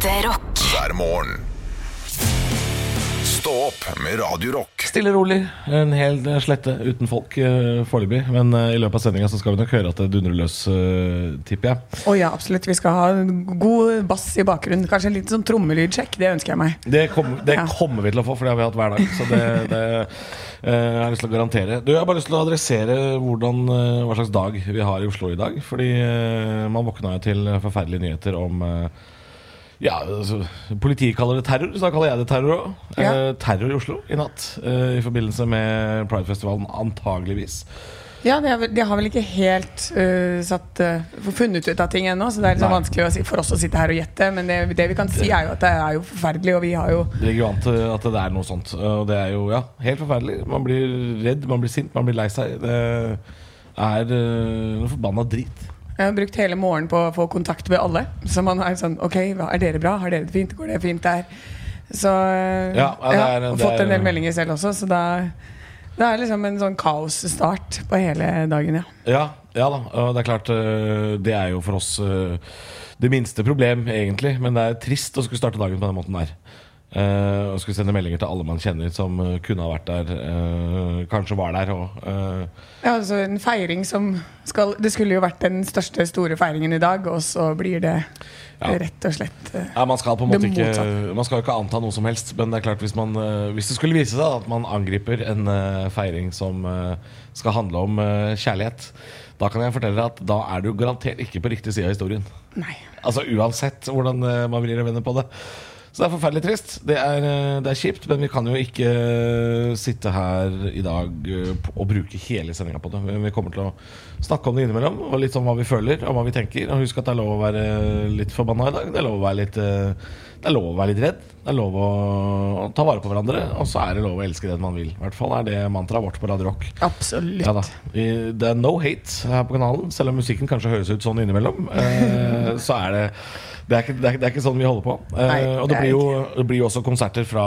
Ekte rock. hver morgen. Stå opp med Radio Rock. Stille og rolig. En hel slette uten folk uh, foreløpig. Men eh, i løpet av sendinga skal vi nok høre at det dundrer løs, eh, tipper jeg. Å ja, absolutt. Vi skal ha god bass i bakgrunnen. Kanskje en liten sånn trommelydsjekk. Det ønsker jeg meg. Det, kom, det Ja. kommer vi til å få, for det har vi hatt hver dag. Så det, det eh, jeg har lyst til å garantere. Du, Jeg har bare lyst til å adressere hvordan, eh, hva slags dag vi har i Oslo i dag. Fordi eh, man våkna jo til forferdelige nyheter om eh, ja, altså, Politiet kaller det terror, så da kaller jeg det terror òg. Ja. terror i Oslo i natt. eh, I forbindelse med Pridefestivalen, antageligvis. Ja, de har vel, de har vel ikke helt uh, satt, uh, funnet ut av ting ennå, så det er sånn vanskelig å si, for oss å sitte her og gjette. Men det, det vi kan si, er jo at det er jo forferdelig, og vi har jo Det ligger jo an til at det er noe sånt. Og det er jo ja, helt forferdelig. Man blir redd, man blir sint, man blir lei seg. Det er uh, noe forbanna drit. Jeg har brukt hele morgenen på å få kontakt med alle. Så man er sånn Ok, hva, er dere bra? Har dere det fint? Går det fint der? Så øh, Ja, ja, det er- det fått en er- del meldinger selv også, så da det er liksom en sånn kaosstart på hele dagen, ja. Ja, ja da. Og det er klart, eh, det er jo for oss eh, det minste problem, egentlig. Men det er trist å skulle starte dagen på den måten der. Eh, og skulle sende meldinger til alle man kjenner som uh, kunne ha vært der, Uh, kanskje var der og Ja, altså en feiring som skal Det skulle jo vært den største store feiringen i dag, og så blir det Ja. rett og slett Ja, man skal på en måte ikke. Man skal jo ikke anta noe som helst, men det er klart hvis, man, hvis det skulle vise seg at man angriper en feiring som skal handle om kjærlighet, da kan jeg fortelle deg at da er du garantert ikke på riktig side av historien. Nei. Altså Uansett hvordan man vrir og vender på det. Så det er forferdelig trist. Det er, eh, det er kjipt, men vi kan jo ikke eh, sitte her i dag eh, og bruke hele sendinga på det. Vi kommer til å snakke om det innimellom, og litt om hva vi føler og hva vi tenker. Og husk at det er lov å være litt forbanna i dag. Det er lov å være litt, det er lov å være litt redd. Det er lov å ta vare på hverandre. Og så er det lov å elske den man vil. I hvert fall er det mantraet vårt på Radio Rock. Absolutt. Ja Det er no hate her på kanalen, selv om musikken kanskje høres ut sånn innimellom. Eh, så er det det er, ikke, det, er, det er ikke sånn vi holder på. Nei, uh, og det det blir, jo, det blir jo også konserter fra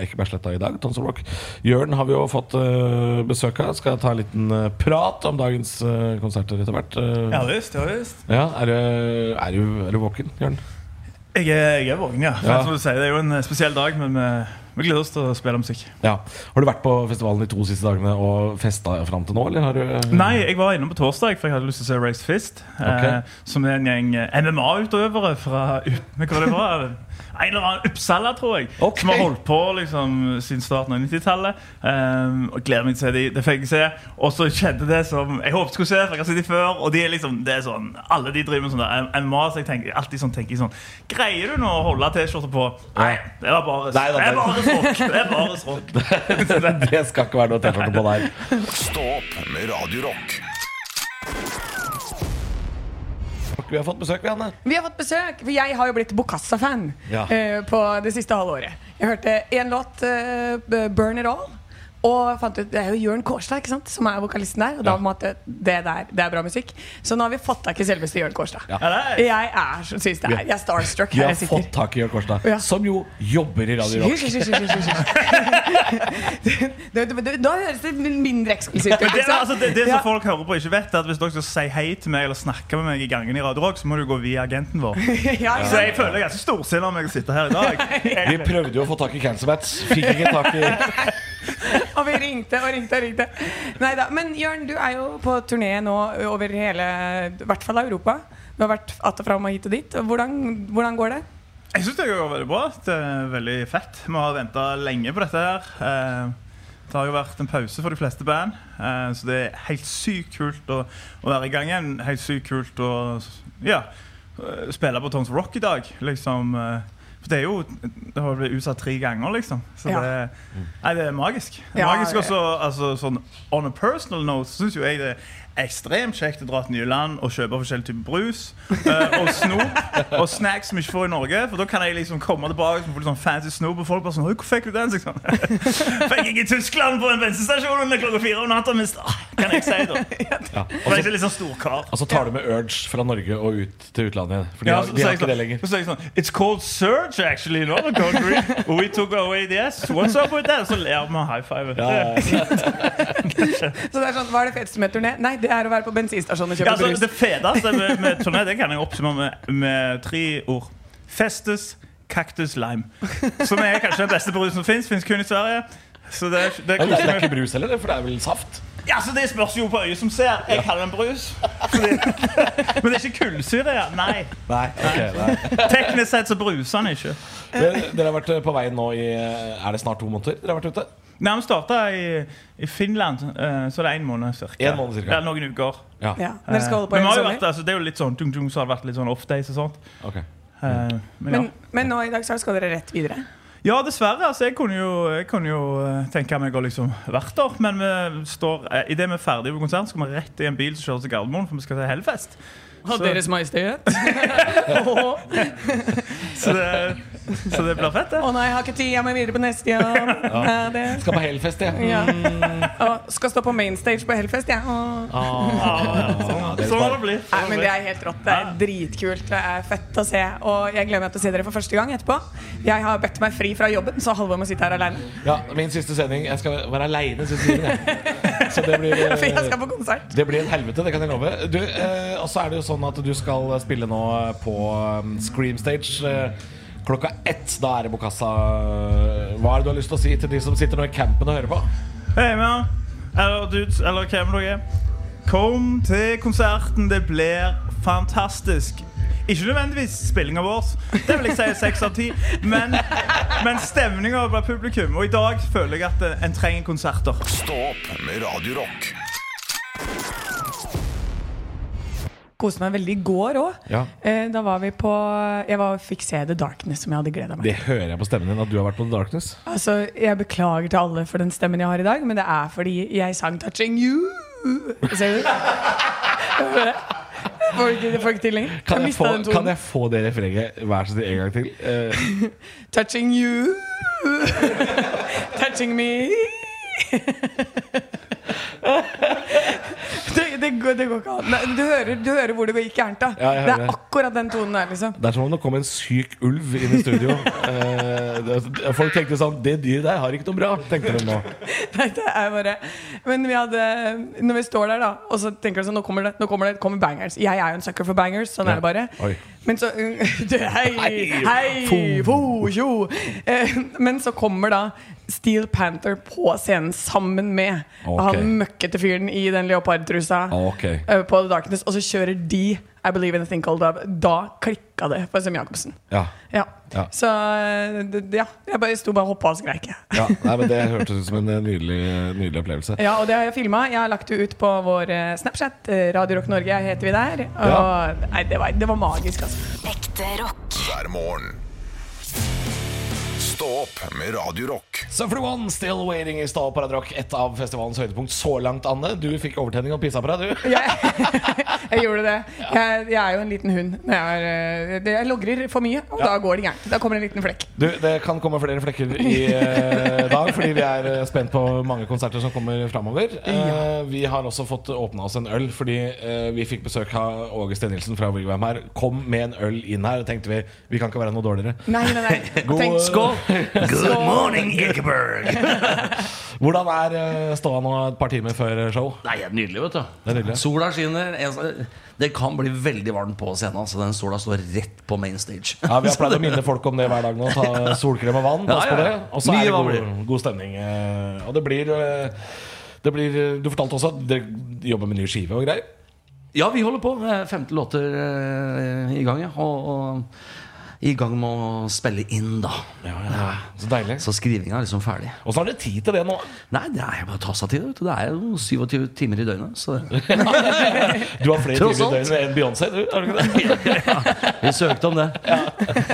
Ekebergsletta i dag. Tons of Rock. Jørn har vi jo fått uh, besøk av. Skal ta en liten uh, prat om dagens eh, konserter etter hvert. Eh, Ja visst, ja visst. ja, er, er, du, er du våken, Jørn? Jeg er, jeg er våken, ja. Ja. Som du sier, det er jo en eh, spesiell dag, men vi, vi gleder oss til å spille musikk. Ja. Har du vært på festivalen de to siste dagene og festa fram til nå, eller har du Nei, jeg var innom på torsdag, for jeg hadde lyst til å se Race Fist. Okay. Eh, som er en gjeng MMA-utøvere fra hva det var En eller annen Uppsala, tror jeg. Okay. Som har holdt på liksom siden starten av 90-tallet. Um, og gleder meg til å se de, det fikk jeg se. Og så skjedde det som jeg håpet skulle se, for jeg har sett de før. Og de er liksom, det er sånn Alle de driver med sånn der MMA, så jeg tenker alltid sånn, tenker sånn Greier du nå å holde T-skjorta på? Nei, det var bare Nei, da, Det er bare srokk. Det er bare srokk. det skal ikke være noe T-skjorte på der. Stå opp med Radio Rock. Vi har fått besøk, vi, Vi har fått besøk, for jeg har jo blitt Bokassa-fan Ja. uh, på det siste halvåret. Jeg hørte én låt, uh, 'Burn It All', og fant ut det er jo Jørn Kårstad ikke sant, som er vokalisten der. Og da Ja. måtte det der, det er bra musikk. Så nå har vi fått tak i selveste Jørn Kårstad. Ja. Jeg er så syns det er Jeg er starstruck Vi her har jeg fått tak i Jørn Kårstad, Ja. som jo jobber i Radio Rock. Da høres det mindre eksklusivt ut. Det, altså, det, det Ja. som folk hører på ikke vet er at Hvis dere skal si hei til meg eller snakke med meg i gangen i Radio Rock, så må du gå via agenten vår. Så jeg føler jeg er ganske storsinna om jeg sitter her i dag. Vi prøvde jo å få tak i Cancer Bats, fikk ikke tak i Og vi ringte og ringte og ringte. Neida, Men Jørn, du er jo på turné nå over hele I hvert fall Europa. Du har vært att og fram og hit og dit. Hvordan, hvordan går det? Jeg syns det går veldig bra. Det er veldig fett. Vi har venta lenge på dette her. Eh, Det har jo vært en pause for de fleste band, eh, så det er helt sykt kult å, være i gang igjen. Helt sykt kult å ja, eh, spille på Tons Rock i dag. Liksom For det er jo Det har blitt utsatt tre ganger, liksom. Så Ja. det, nei, det er magisk. Det er Ja, magisk også, altså, sånn, On a personal note så syns jo jeg det ekstremt kjekt å dra til nye land og kjøpe forskjellige typer brus uh, og snop og snacks som vi ikke får i Norge. For da kan jeg liksom komme tilbake og få litt sånn fancy snop, og folk bare sånn hvor fikk du den? Sånn. fikk jeg i Tyskland på en bensinstasjon under klokka fire om natta. Men ah, kan jeg si, da. ja. Og jeg litt sånn storkar. Og så tar du med Urge fra Norge og ut til utlandet. For de Ja, så de har ikke det sånn- lenger. så sier jeg sånn It's called surge, actually. in other country. We took away the S. What's up with that? Så ler vi og high five. Ja, ja. Så det er sånn, Hva er det feteste med turné? Nei, det er å være på bensinstasjonen og Ja, kjøpe altså, brus. det feteste med, med turné Det kan jeg oppsummere med, med tre ord. Festes, Cactus Lime. Som er kanskje den beste brusen som fins. Fins kun i Sverige. Så det, det, er, det, det er ikke brus heller, for det er vel saft? Ja, så Det spørs jo på øyet som ser. Jeg kaller den brus. Fordi, men det er ikke kullsyre. Ja. Nei. Nei. okay, nei. Teknisk sett så bruser den ikke. Dere, dere har vært på vei nå i Er det snart to måneder? Dere har vært ute? Nei, Vi starta i, i Finland, eh, så det er én måned cirka. En måned cirka. Ja, noen uker. Ja. Ja, Dere skal holde på Men vi hele har jo vært, altså, det er jo litt sånn tung, tung, så har det vært litt sånn off-days og sånt. Okay. Eh, men ja. Men, men nå i dag så skal dere rett videre? ja, dessverre. altså Jeg kunne jo, jeg kunne jo eh, tenke meg å liksom vært der. Men vi står, eh, idet vi er ferdige på konsert, skal vi rett i en bil som kjører til Gardermoen, for vi skal til Hellfest. Og Deres Majestet? Å Så det, så det blir fett, det. nei, jeg har ikke tid, jeg må videre på neste jobb. Ja. det. Skal på Hellfest, jeg. Ja. Og skal stå på mainstage på Hellfest, jeg. Ja. Ja, sånn må det bli. Nei, men Det er helt rått. Det er dritkult. Det er fett å se. Og jeg gleder meg til å se dere for første gang etterpå. Jeg har bedt meg fri fra jobben, så Halvor må sitte her alene. Ja, Min siste sending. Jeg skal være aleine siste tiden. jeg. Så det blir For jeg skal eh, på konsert. det blir en helvete, det kan jeg love. Du, eh, Og så er det jo sånn at du skal spille nå på um, Scream Stage eh, klokka ett. Da er det Bokassa. Hva er det du har lyst til å si til de som sitter nå i campen og hører på? Hei, man. Eller dudes, eller hvem dere er. Kom til konserten. Det blir fantastisk. Ikke nødvendigvis spillinga vår, det vil jeg si seks av ti, men, men stemninga blant publikum. Og i dag føler jeg at en trenger konserter. Stå opp med Radio Rock. Koste meg veldig i går òg. Ja. Eh, da var vi på Jeg var, fikk se The Darkness, som jeg hadde gleda meg Det hører jeg på stemmen din at du har vært på The Darkness. Altså, Jeg beklager til alle for den stemmen jeg har i dag, men det er fordi jeg sang 'Touching You'. Ser du? Får du ikke, får ikke til lenger? Kan jeg, jeg få, kan jeg få det refrenget hver så snill en gang til? Uh. Touching you Touching me det, går, det går ikke an. Du hører, du hører hvor det gikk gærent. da Ja, Det er akkurat den tonen der. liksom det er som om det kom en syk ulv inn i studio. Eh, folk tenkte sånn Det dyret der har ikke noe bra, tenkte de nå. Nei, det er bare Men vi hadde Når vi står der, da og så tenker du sånn Nå kommer det, nå kommer det kommer bangers. Jeg er jo en sucker for bangers. Sånn er det bare. Oi. Men så du, Hei, Hei, hei, fo, tjo. Eh, Men så kommer da Steel Panther på scenen sammen med okay. han møkkete fyren i den leopardtrusa Ok. eh, på The Darkness, og så kjører de I Believe in a Thing Called Love. Da klikka det for Sem Jacobsen. Ja. Ja. Ja. Så eh, ja, jeg bare sto bare og hoppa og skreik. ja. Nei, men Det hørtes ut som en eh, nydelig, nydelig opplevelse. Ja, og det har jeg filma. Jeg har lagt det ut på vår Snapchat. Radio Rock Norge heter vi der. Og Ja. nei, det, var, det var magisk, altså. Ekte rock. hver morgen. Stå opp med Radio Rock. Suffer One, Still Waiting i Stå opp på Radio Rock. Et av festivalens høydepunkt så langt, Anne. Du fikk overtenning og pissa på deg, du. Jeg, jeg gjorde det. Jeg, jeg er jo en liten hund. Jeg, er, eh, jeg logrer for mye, og da går det gærent. Da kommer en liten flekk. Du, Det kan komme flere flekker i eh, dag, fordi vi er eh, spent på mange konserter som kommer framover. Eh, vi har også fått åpna oss en øl, fordi eh, vi fikk besøk av Åge Steen Nilsen fra Wigwam her. Kom med en øl inn her, tenkte vi vi kan ikke være noe dårligere. Nei, nei, nei. God- Tenk, Skål! Good morning, Ekeberg! Hvordan er eh, ståa nå et par timer før show? Nei, er nydelig, vet du. Det nydelig. Sola skinner. Det kan bli veldig varmt på scenen. Så den sola står rett på main stage. Ja, Vi har pleid å minne folk om det hver dag nå. Ta solkrem og vann. Pass Ja, ja, det. ja. Og så er det god, god stemning. eh, Og det blir eh, det blir, Du fortalte også at dere jobber med ny skive og greier. Ja, vi holder på. Femte 50 låter eh, i gang, ja. Og, og i gang med å spille inn, da. Så deilig. Så skrivinga er liksom ferdig. Åssen har dere tid til det nå? Nei, det er bare å ta seg tid. Det er jo 27 timer i døgnet. Så. Du har flere Tross timer i døgnet enn Beyoncé, du? Har du ikke det? Vi søkte om det.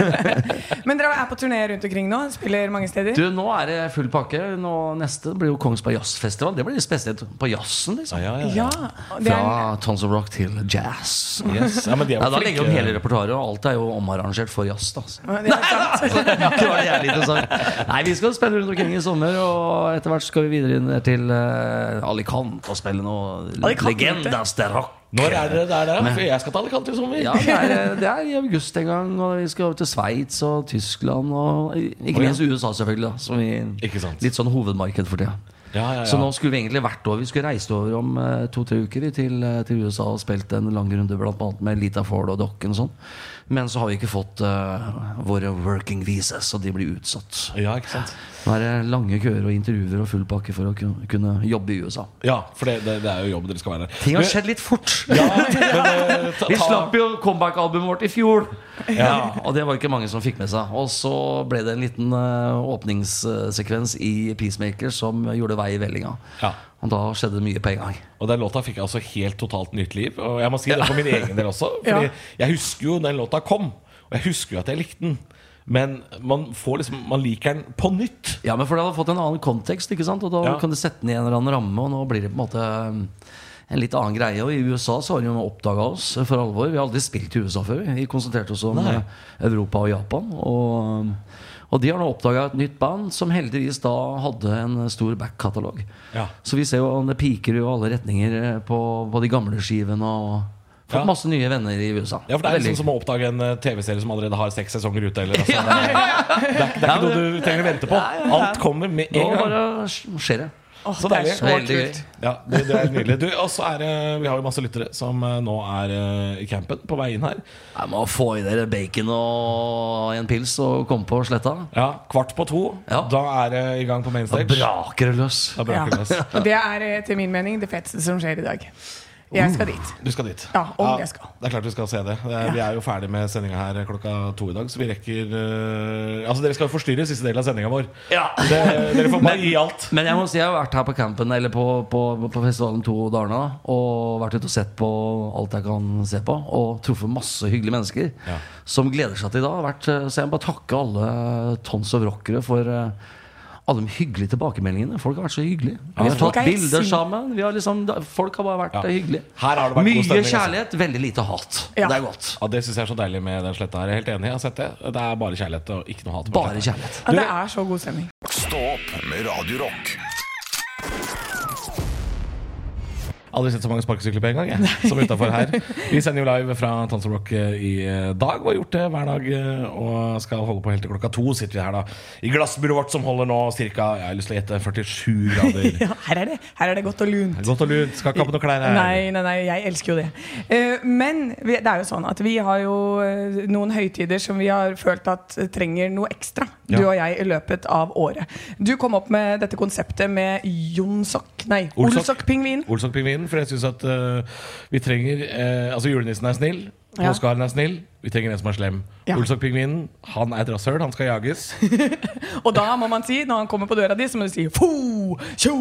Men dere er på turné rundt omkring nå? Spiller mange steder? Du, Nå er det full pakke. Nå, neste blir jo Kongsberg Jazzfestival. Det blir litt spesielt på jazzen. liksom Ja, ja, ja. Ja. er, Fra Tons of Rock til jazz. Yes. ja men de er Ja, da legger vi om hele repertoaret, og alt er jo omarrangert for jazz. Da. Så. det er sant. Det var jævlig interessant. Nei, Vi skal spille rundt omkring i sommer, og etter hvert skal vi videre inn til uh, Alicante og spille noe Alicante? Legendas de rock. Når er dere der, da? For jeg skal til Alicante i sommer. Ja, det er, det er i august en gang, og vi skal over til Sveits og Tyskland og ikke minst USA, selvfølgelig. Da, som vi, Ikke sant. litt sånn hovedmarked for tida. Ja, ja, ja. Så nå skulle vi egentlig vært over Vi skulle reist over om eh, to-tre uker til, eh, til USA og spilt en lang runde blant annet med Lita Ford og Dokken og sånn. Men så har vi ikke fått uh, våre working visas, så de blir utsatt. Ja, ikke sant? Nå er det lange køer og intervjuer og full pakke for å kunne, kunne jobbe i USA. Ja, for det, det, det er jo jobb dere skal være der. Ting har skjedd litt fort. Ja, men, eh, Vi slapp jo comeback-albumet vårt i fjor. Ja, Og det var ikke mange som fikk med seg. Og så ble det en liten uh, åpningssekvens i Peacemaker som gjorde vei i vellinga. Ja. Og da skjedde det mye på en gang. Og den låta fikk altså helt totalt nytt liv. Og jeg må si det for min egen del også. Fordi Ja. jeg husker jo den låta kom, og jeg husker jo at jeg likte den. Men man, får liksom, man liker den på nytt. Ja, men for det hadde fått en annen kontekst, ikke sant? og da Ja. kan du sette den i en eller annen ramme. Og nå blir det på en måte um, en litt annen greie. Og i USA så har de jo oppdaga oss for alvor. Vi har aldri spilt i USA før. Vi konsentrerte oss om Nei. eh, Europa og Japan. Og, og de har nå oppdaga et nytt band som heldigvis da hadde en stor back-katalog. Ja. Så vi ser jo det piker jo alle retninger eh, på, på de gamle skivene. Og fått Ja. masse nye venner i USA. Ja, for Det er liksom som å oppdage en eh, TV-serie som allerede har seks sesonger ute. Eller, altså, det, er, det, er, det er ikke noe du trenger å vente på. Alt kommer med Nå en gang. bare skjer det. Åh, Så det er deilig. så Veldig kult. Ja, det, det er nydelig. Du, også er Vi har jo masse lyttere som eh, nå er eh, i campen på vei inn her. Jeg må få i dere bacon og en pils og komme på sletta. Ja, Kvart på to. Ja. Da er det i gang på Da braker det løs. Da braker det løs. Ja. det er eh, til min mening det feteste som skjer i dag. Jeg skal dit. Du skal dit. Ja, om jeg skal. Det er klart vi skal se det. Det er- Vi er jo ferdig med sendinga her klokka to i dag, så vi rekker uh, Altså, dere skal jo forstyrre siste del av sendinga vår. Ja. Det, dere får bare gi alt. Men jeg må si jeg har vært her på campen Eller på, på, på festivalen to dager nå og vært ute og sett på alt jeg kan se på. Og truffet masse hyggelige mennesker Ja. som gleder seg til i dag. Vært, eh, så jeg må bare takke alle tons of rockere for eh, alle de hyggelige tilbakemeldingene. Folk har vært så hyggelige. Vi har tatt er bilder sammen. Vi har liksom, folk har bare vært Ja. hyggelige. Her har det vært Mye stemning, altså. kjærlighet, veldig lite hat. Ja. Det er godt. Ja, Det syns jeg er så deilig med den sletta her. Jeg er helt enig. Jeg har sett det. Det er bare kjærlighet og ikke noe hat. Bare kjærlighet. Ja, det er så god stemning. Stå opp med Radio Rock. Aldri sett så mange sparkesykler på en gang, jeg, som utafor her. Vi sender jo live fra Tons Rock eh, i eh, dag, og har gjort det hver dag. eh, Og skal holde på helt til klokka to. Sitter vi her da i glassburet vårt som holder nå ca. Jeg har lyst til å gjette 47 grader. Ja, her er det, her er det godt og lunt. Godt og lunt. Skal ikke ha på noe klær her. Nei, nei, nei, jeg elsker jo det. Men det er jo sånn at vi har jo noen høytider som vi har følt at trenger noe ekstra. Du Ja. og jeg i løpet av året. Du kom opp med dette konseptet med Jonsok Nei, Olsok. Olsok-pingvin. Olsok-pingvinen, for jeg syns at uh, vi trenger uh, Altså, julenissen er snill. Ja. Er snill. Vi trenger en som er slem. Ja. Olsok-pingvinen, han er et rasshøl. Han skal jages. Og da må man si, når han kommer på døra di, så må du si fo, tjo,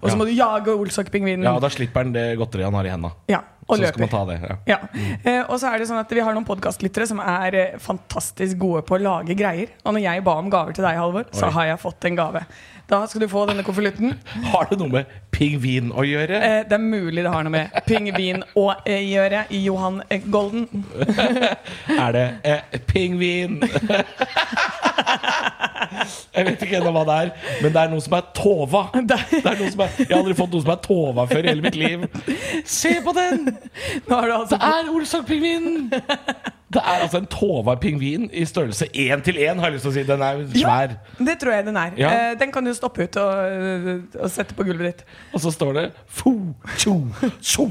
og så må du jage Olsok-pingvinen. Ja, og da slipper han det godteriet han har i henda. Ja, og Så skal man ta det. Ja. Ja. Eh, og så er det sånn at Vi har noen podkastlyttere som er eh, fantastisk gode på å lage greier. Og når jeg ba om gaver til deg, Halvor, så har jeg fått en gave. Da skal du få denne konvolutten. Har det noe med pingvin å gjøre? Eh, det er mulig det har noe med pingvin å eh, gjøre. Johan Golden. Er det pingvin? Jeg vet ikke ennå hva det er, men det er noe som er tova. Det er noe som er, jeg har aldri fått noe som er tova før i hele mitt liv. Se på den! Du altså Det er Olsok-pingvinen! Det er altså en tova pingvin i størrelse én til én, har jeg lyst til å si. Den er svær. Ja, Det tror jeg den er. Ja. Eh, den kan du stoppe ut og, og sette på gulvet ditt. Og så står det fo, tjo, tjo.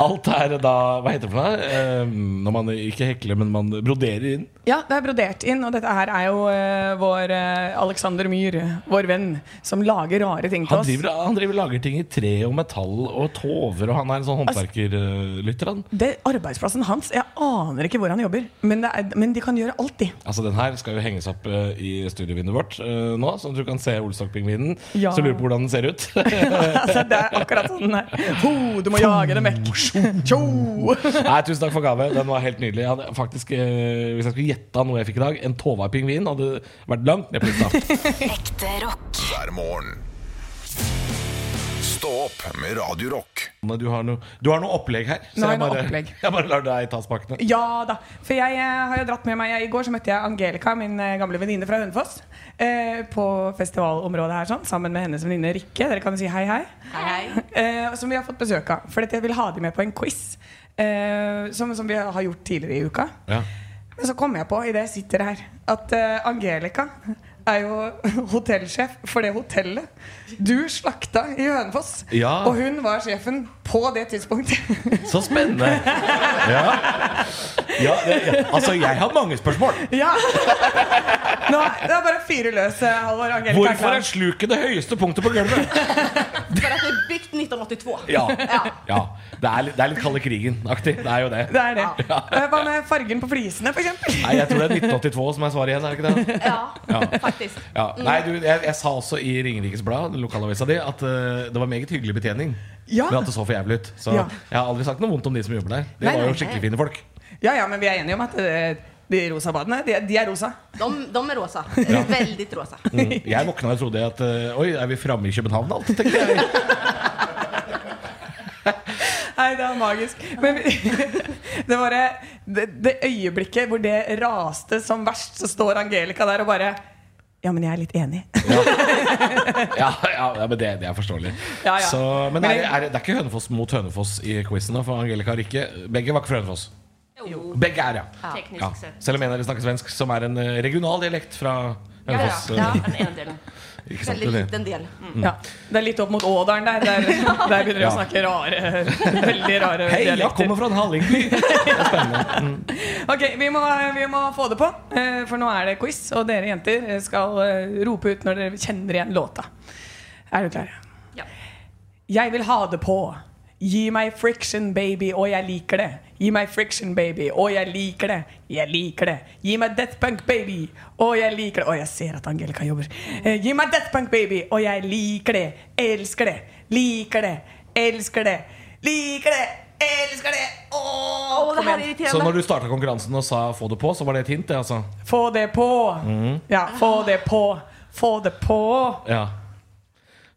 Alt er da Hva heter det for noe? Eh, når man ikke hekler, men man broderer inn. Ja, det er brodert inn, og dette her er jo eh, vår eh, Alexander Myhr, vår venn, som lager rare ting til Han oss. driver, han driver lager ting i tre og metall og tover, og han er en sånn håndverkerlytter, han. Det er arbeidsplassen hans. Jeg aner ikke hvor han jobber, men, det er, men de kan gjøre alt, de. Altså Den her skal jo henges opp uh, i studiovinduet vårt uh, nå, at du kan se Olsok-pingvinen. Ja. Så lurer på hvordan den ser ut. altså, det er akkurat sånn den er. Ho, du må jage dem vekk. Tjo! Nei, Tusen takk for gave. Den var helt nydelig. Jeg hadde faktisk, uh, Hvis jeg skulle gjette noe jeg fikk i dag, en Tova-pingvin hadde vært langt ned på lista. Ekte rock. hver morgen. Opp med Radio Rock. Men Du har, noe, du har noe opplegg her, så jeg bare, opplegg. jeg bare lar deg ta spakene. Ja da. For jeg eh, har jo dratt med meg I går så møtte jeg Angelica, min eh, gamle venninne fra Hønefoss, eh, på festivalområdet her, sånn, sammen med hennes venninne Rikke. Dere kan jo si hei, hei. Eh, som vi har fått besøk av. For dette vil ha dem med på en quiz. Eh, som, som vi har gjort tidligere i uka. Ja. Men så kom jeg på, idet jeg sitter her, at eh, Angelica er jo hotellsjef for det hotellet du slakta i Hønefoss. Ja. Og hun var sjefen på det tidspunktet. Så spennende. Ja. Ja, ja. Altså, jeg har mange spørsmål. ja! Nå, det er bare fire løs, eh, Halvor. Angelica Hvorfor er sluket det høyeste punktet på gulvet? For at det er bygd 1982. Ja. ja. Det er det er litt kalde krigen-aktig. Det er jo det. Det er det. Eh, Hva med fargen på flisene, f.eks.? Nei, Jeg tror det er 1982 som er svaret igjen. er det ikke det? Ja, Ja. faktisk. Ja. Nei, du, jeg, jeg sa også i Ringerikes Blad, lokalavisa di, at uh, det var meget hyggelig betjening. Ja. Men at det så for jævlig ut. Så Ja. jeg har aldri sagt noe vondt om de som jobber der. De Nei, var jo skikkelig fine folk. Ja, ja, men vi er enige om at eh, de rosa badene, de, de er rosa. De, de er rosa. Veldig rosa. Mm. Jeg våkna og trodde at eh, Oi, er vi framme i København alt? tenkte jeg. Nei, det var magisk. Men det var det, det øyeblikket hvor det raste som verst, så står Angelica der og bare Ja, men jeg er litt enig. Ja, ja, ja men det, det er forståelig. Ja, ja. Så, men Men er, er, det er ikke Hønefoss mot Hønefoss i quizen, for Angelica har ikke Begge var ikke fra Hønefoss. Begge er, ja. Teknisk ja. sett. Selv om en av dere snakker svensk, som er en eh, regional dialekt fra Ja, ja. Hønefoss. ja, eh, den ene delen. Ikke sant? Veldig liten del. Ja, Det er litt opp mot Ådalen der. Der, der begynner de Ja. å snakke rare Veldig rare Hei, jeg kommer fra en hallingby! Spennende. Mm. Ok, vi må, vi må få det på, eh, for nå er det quiz. Og dere jenter skal rope ut når dere kjenner igjen låta. Er du klare? Ja. Jeg vil ha det på. Gi meg friction, baby, og jeg liker det. Gi meg friction, baby, Å, jeg liker det. Jeg liker det. Gi meg death punk, baby, Å, jeg liker det. Å, jeg ser at Angelica jobber. Eh, gi meg death punk, baby, Å, jeg liker det. Elsker det. Liker det. Elsker det. Liker det. Elsker det. Åh, det her er. Så når du starta konkurransen og sa 'få det på', så var det et hint? det altså Få det på. Ja, få det på. Få det på. Ja.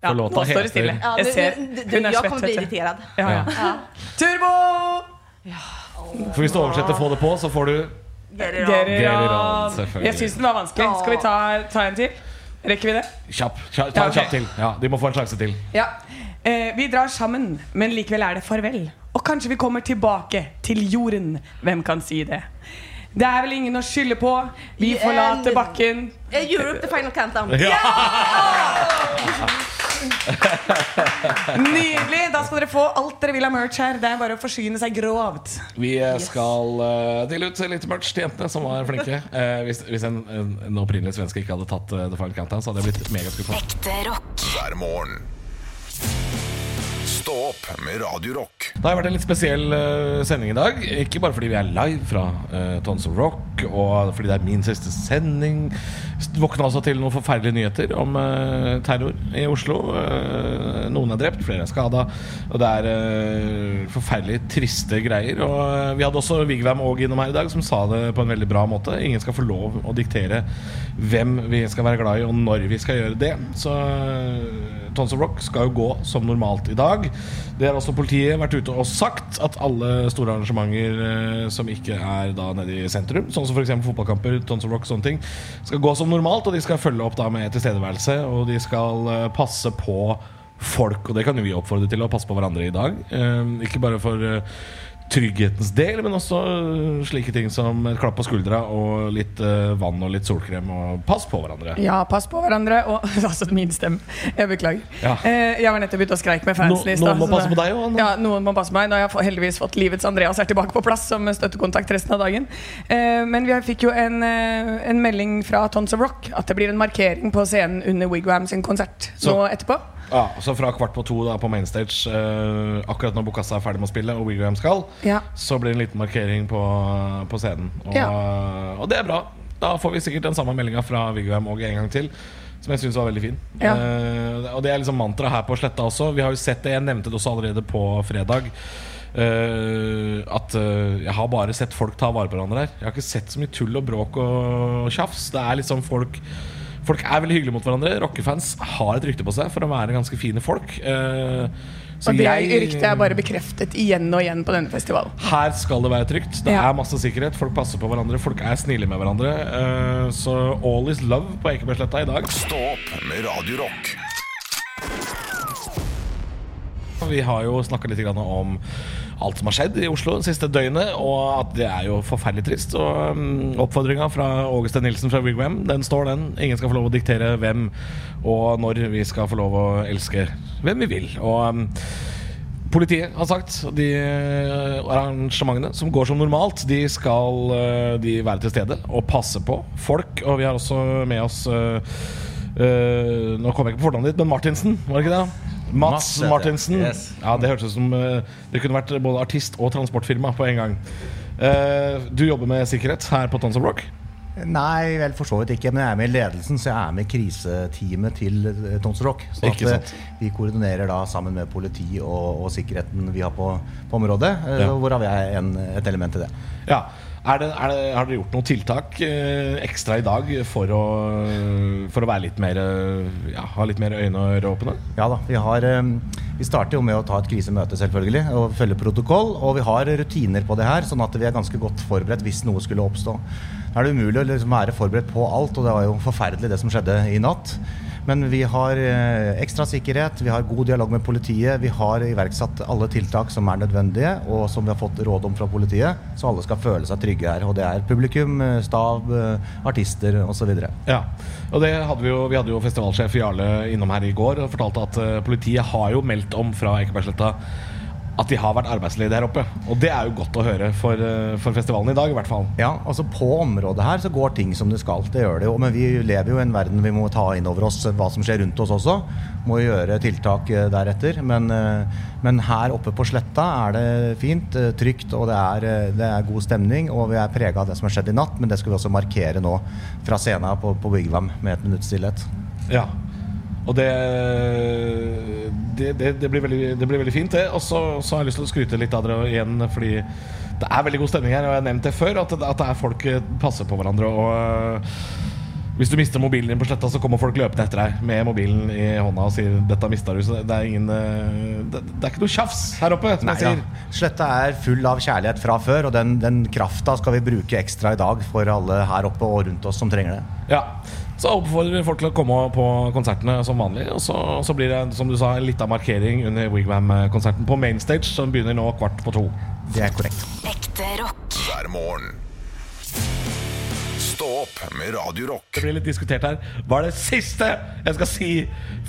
Ja, låta nå står det stille. Ja, Jeg du, ser. jeg ser, Hun er svett. Jeg kommer til å bli irritert. Ja, ja. Ja. Turbo! For hvis du oversetter 'få det på', så får du Geriran. Jeg syns den var vanskelig. Skal vi ta, ta en til? Rekker vi det? kjapp. kjapp ta en kjapp til. Ja, De må få en sjanse til. Ja. Eh, vi drar sammen, men likevel er det farvel. Og kanskje vi kommer tilbake til jorden. Hvem kan si det? Det er vel ingen å skylde på. Vi forlater bakken. Europe, the final countdown. Nydelig! Da skal dere få alt dere vil av merch her. Det er bare å forsyne seg grovt. Vi skal uh, dele ut litt merch til jentene som var flinke. Uh, hvis hvis en, en, en opprinnelig svenske ikke hadde tatt uh, The Final Countdown, så hadde jeg blitt megaskuffa. Hver morgen. Stå opp med Radio Rock. Det har vært en litt spesiell uh, sending i dag. Ikke bare fordi vi er live fra uh, Tons of Rock, og fordi det er min siste sending. Våkna altså til noen forferdelige nyheter om uh, terror i Oslo. Uh, noen er drept, flere er skada. Og det er forferdelig triste greier. Og vi hadde også Vigvam Aag innom her i dag, som sa det på en veldig bra måte. Ingen skal få lov å diktere hvem vi skal være glad i, og når vi skal gjøre det. Så Tons of Rock skal jo gå som normalt i dag. Det har også politiet vært ute og sagt, at alle store arrangementer eh, som ikke er da nede i sentrum, sånn som f.eks. fotballkamper, Tons of Rock, sånne ting, skal gå som normalt, og de skal følge opp da med tilstedeværelse, og de skal eh, passe på folk, og det kan jo vi oppfordre til å passe på hverandre i dag. Eh, ikke bare for trygghetens del, men også øh, slike ting som et klapp på skuldra og litt uh, vann og litt solkrem. Og pass på hverandre. Ja, pass på hverandre. Og altså min stemme. Jeg beklager. Ja. Eh, jeg var nettopp ute og skreik med fansen No- noen må passe på deg også, Ja, noen må passe på meg. Nå har jeg heldigvis fått livets Andreas er tilbake på plass som støttekontakt resten av dagen. Eh, men vi fikk jo en, eh, en melding fra Tons of Rock at det blir en markering på scenen under Wigwam sin konsert Så- nå etterpå. Ja, så fra kvart på to da på mainstage, øh, akkurat når Bokassa er ferdig med å spille og William skal, Ja. så blir det en liten markering på, på scenen. Og, Ja. og det er bra. Da får vi sikkert den samme meldinga fra Vigvam og en gang til. Som jeg syns var veldig fin. Ja. Eh, og det er liksom mantra her på Sletta også. Vi har jo sett det, jeg nevnte det også allerede på fredag. eh, at eh, jeg har bare sett folk ta vare på hverandre her. Jeg har ikke sett så mye tull og bråk og tjafs. Det er liksom folk Folk er veldig hyggelige mot hverandre. Rockefans har et rykte på seg for å være ganske fine folk. Eh, så Og det jeg- ryktet er bare bekreftet igjen og igjen på denne festivalen. her skal det være trygt. Det Ja. er masse sikkerhet. Folk passer på hverandre. Folk er snille med hverandre. Eh, så all is love på Ekebergsletta i dag. Stå opp med Radio Rock. Vi har jo snakka litt grann om alt som har skjedd i Oslo det siste døgnet, og at det er jo forferdelig trist. Og um, Oppfordringa fra Steen Nilsen fra Wigwam, den står, den. Ingen skal få lov å diktere hvem og når vi skal få lov å elske hvem vi vil. Og um, Politiet har sagt de eh, arrangementene som går som normalt, de skal eh, de være til stede og passe på folk. Og vi har også med oss uh, uh, Nå kommer jeg ikke på fornavnet ditt, men Martinsen, var det ikke det? Mats jeg. Martinsen. Yes. Ja, Det hørtes ut som eh, det kunne vært både artist og transportfirma på en gang. Eh, du jobber med sikkerhet her på Tons of Rock. Nei, vel for så vidt ikke. Men jeg er med i ledelsen, så jeg er med i kriseteamet til Tons of Rock. Så eh, vi koordinerer da sammen med politi og, og sikkerheten vi har på, på området. eh, Ja. Hvorav jeg er en, et element i det. Ja. Er det, er det, har dere gjort noen tiltak eh, ekstra i dag for å, for å være litt mer eh, ja, ha litt mer øyne og ører åpne? Ja da, vi, har, eh, vi starter jo med å ta et krisemøte selvfølgelig, og følge protokoll. Og vi har rutiner på det her, sånn at vi er ganske godt forberedt hvis noe skulle oppstå. Da er det umulig å liksom være forberedt på alt, og det var jo forferdelig det som skjedde i natt. Men vi har eh, ekstra sikkerhet, vi har god dialog med politiet. Vi har iverksatt alle tiltak som er nødvendige, og som vi har fått råd om fra politiet. Så alle skal føle seg trygge her. Og det er publikum, stav, stab, eh, artister osv. Ja, og det hadde vi, jo, vi hadde jo festivalsjef Jarle innom her i går og fortalte at eh, politiet har jo meldt om fra Ekebergsletta at de har vært arbeidsledige her oppe. Og det er jo godt å høre for, eh, for festivalen i dag, i hvert fall. Ja, altså På området her så går ting som det skal. Det gjør det jo. Men vi lever jo i en verden vi må ta inn over oss hva som skjer rundt oss også. Må gjøre tiltak eh, deretter. Men, eh, men her oppe på sletta er det fint, eh, trygt, og det er, eh, det er god stemning. Og vi er prega av det som har skjedd i natt, men det skal vi også markere nå fra scenen på, på Bygvam med et minutts stillhet. Ja. Og det, det, det, det, blir veldig, det blir veldig fint, det. Og så så har jeg lyst til å skryte litt av dere igjen, fordi det er veldig god stemning her. Og jeg har nevnt det før, at, at det er folk eh, passer på hverandre. Og øh, hvis du mister mobilen din på sletta, så kommer folk løpende etter deg med mobilen i hånda og sier 'dette mista du'. Så det er ingen øh, det, det er ikke noe tjafs her oppe, Nei, ja. Sletta er full av kjærlighet fra før, og den, den krafta skal vi bruke ekstra i dag for alle her oppe og rundt oss som trenger det. Ja. Så oppfordrer vi folk til å komme på konsertene som vanlig. Og så, så blir det, som du sa, en liten markering under Wigwam-konserten på Mainstage, som begynner nå kvart på to. Det er korrekt. Ekte rock. hver morgen. Stå opp med Radio Rock. Det blir litt diskutert her. Hva er det siste jeg skal si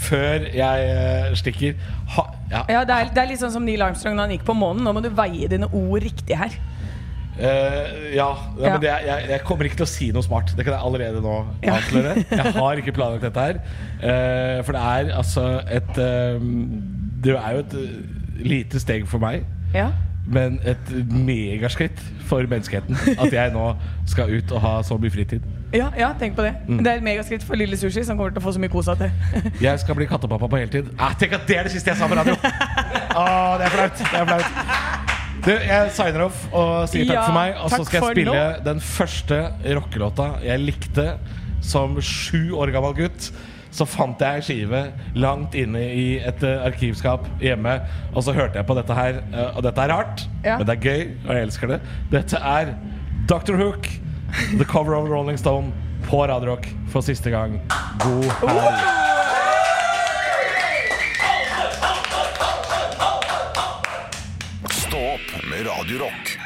før jeg eh, stikker? Ha, ja. Ja, det er, det er litt sånn som Neil Armstrong da han gikk på månen. Nå må du veie dine ord riktig her. Eh, ja, ja, men det, jeg, jeg kommer ikke til å si noe smart. Det kan jeg allerede nå Ja. Jeg har ikke planlagt dette her. Uh, for det er altså et uh, Det er jo et lite steg for meg. Ja. Men et megaskritt for menneskeheten at jeg nå skal ut og ha så mye fritid. Ja, ja, tenk på det. Mm. Det er et megaskritt for lille sushi, som kommer til å få så mye kos av det. Jeg skal bli kattepappa på heltid. Ah, tenk at det er det siste jeg sa på radio! Ah, det er flaut. Det er flaut. Du, jeg signer off og sier takk Ja, for meg. Og så skal jeg spille nå. den første rockelåta jeg likte som sju år gammel gutt. Så fant jeg ei skive langt inne i et eh, arkivskap hjemme. Og så hørte jeg på dette her. eh, og dette er rart, Ja. men det er gøy, og jeg elsker det. Dette er Dr. Hook, the cover of Rolling Stone, på Radio Rock for siste gang. God helg. Med Radio Rock.